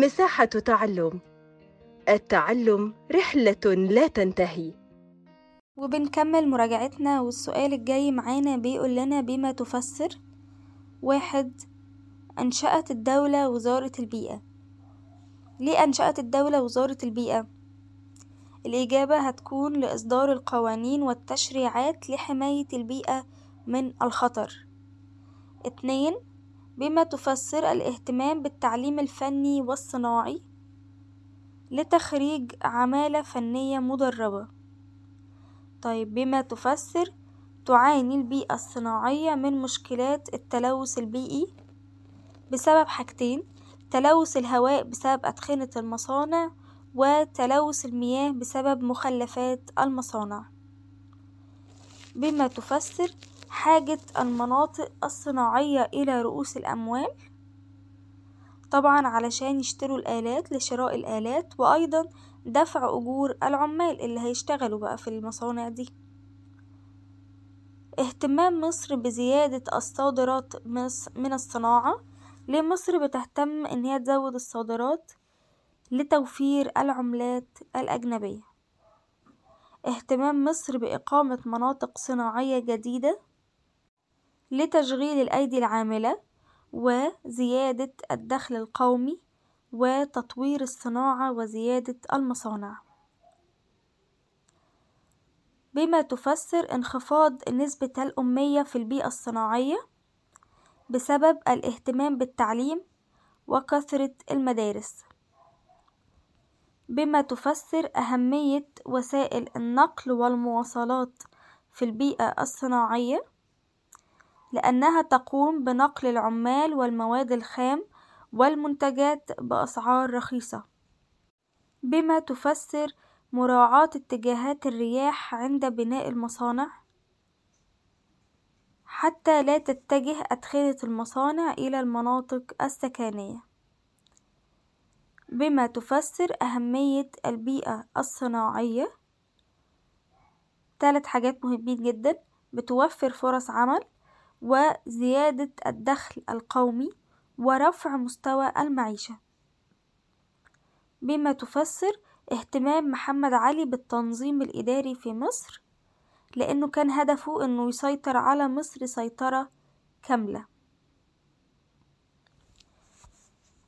مساحة تعلم. التعلم رحلة لا تنتهي. وبنكمل مراجعتنا والسؤال الجاي معانا بيقول لنا بما تفسر. واحد أنشأت الدولة وزارة البيئة. ليه أنشأت الدولة وزارة البيئة؟ الإجابة هتكون لإصدار القوانين والتشريعات لحماية البيئة من الخطر. اتنين بما تفسر الاهتمام بالتعليم الفني والصناعي لتخريج عمالة فنية مدربة. طيب بما تفسر تعاني البيئة الصناعية من مشكلات التلوث البيئي بسبب حاجتين تلوث الهواء بسبب أدخنة المصانع وتلوث المياه بسبب مخلفات المصانع. بما تفسر حاجة المناطق الصناعية إلى رؤوس الأموال. طبعا علشان يشتروا الآلات لشراء الآلات وأيضا دفع أجور العمال اللي هيشتغلوا بقى في المصانع دي. اهتمام مصر بزيادة الصادرات من الصناعة. ليه مصر بتهتم إن هي تزود الصادرات لتوفير العملات الأجنبية. اهتمام مصر بإقامة مناطق صناعية جديدة. لتشغيل الأيدي العاملة وزيادة الدخل القومي وتطوير الصناعة وزيادة المصانع. بما تفسر انخفاض نسبة الأمية في البيئة الصناعية بسبب الاهتمام بالتعليم وكثرة المدارس. بما تفسر أهمية وسائل النقل والمواصلات في البيئة الصناعية لأنها تقوم بنقل العمال والمواد الخام والمنتجات بأسعار رخيصة. بما تفسر مراعاة اتجاهات الرياح عند بناء المصانع؟ حتى لا تتجه أدخنة المصانع إلى المناطق السكنية. بما تفسر أهمية البيئة الصناعية؟ ثلاث حاجات مهمين جدا. بتوفر فرص عمل. وزيادة الدخل القومي ورفع مستوى المعيشة. بما تفسر اهتمام محمد علي بالتنظيم الإداري في مصر لأنه كان هدفه أنه يسيطر على مصر سيطرة كاملة.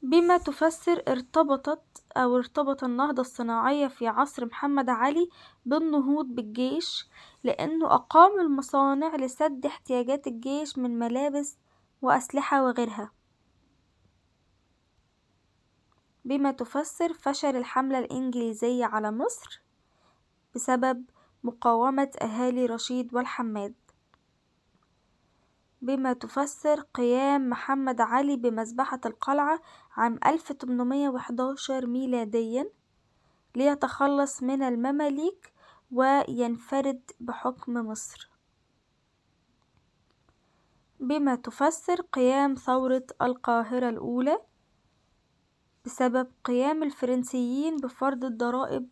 بما تفسر ارتبطت أو ارتبط النهضة الصناعية في عصر محمد علي بالنهوض بالجيش لأنه أقام المصانع لسد احتياجات الجيش من ملابس وأسلحة وغيرها. بما تفسر فشل الحملة الإنجليزية على مصر بسبب مقاومة أهالي رشيد والحماد. بما تفسر قيام محمد علي بمذبحة القلعة عام 1811 ميلاديا ليتخلص من المماليك وينفرد بحكم مصر. بما تفسر قيام ثورة القاهرة الأولى بسبب قيام الفرنسيين بفرض الضرائب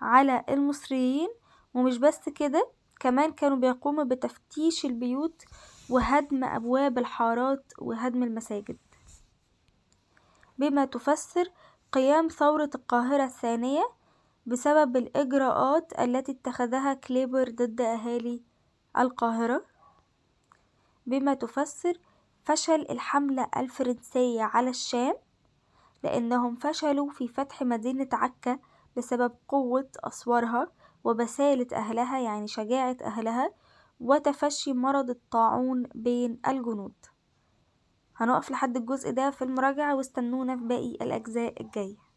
على المصريين ومش بس كده كمان كانوا بيقوموا بتفتيش البيوت وهدم أبواب الحارات وهدم المساجد. بما تفسر قيام ثورة القاهرة الثانية بسبب الإجراءات التي اتخذها كليبر ضد أهالي القاهرة. بما تفسر فشل الحملة الفرنسية على الشام لأنهم فشلوا في فتح مدينة عكا بسبب قوة أسوارها وبسالة أهلها يعني شجاعة أهلها وتفشي مرض الطاعون بين الجنود. هنقف لحد الجزء ده في المراجعة واستنونا في باقي الأجزاء الجاية.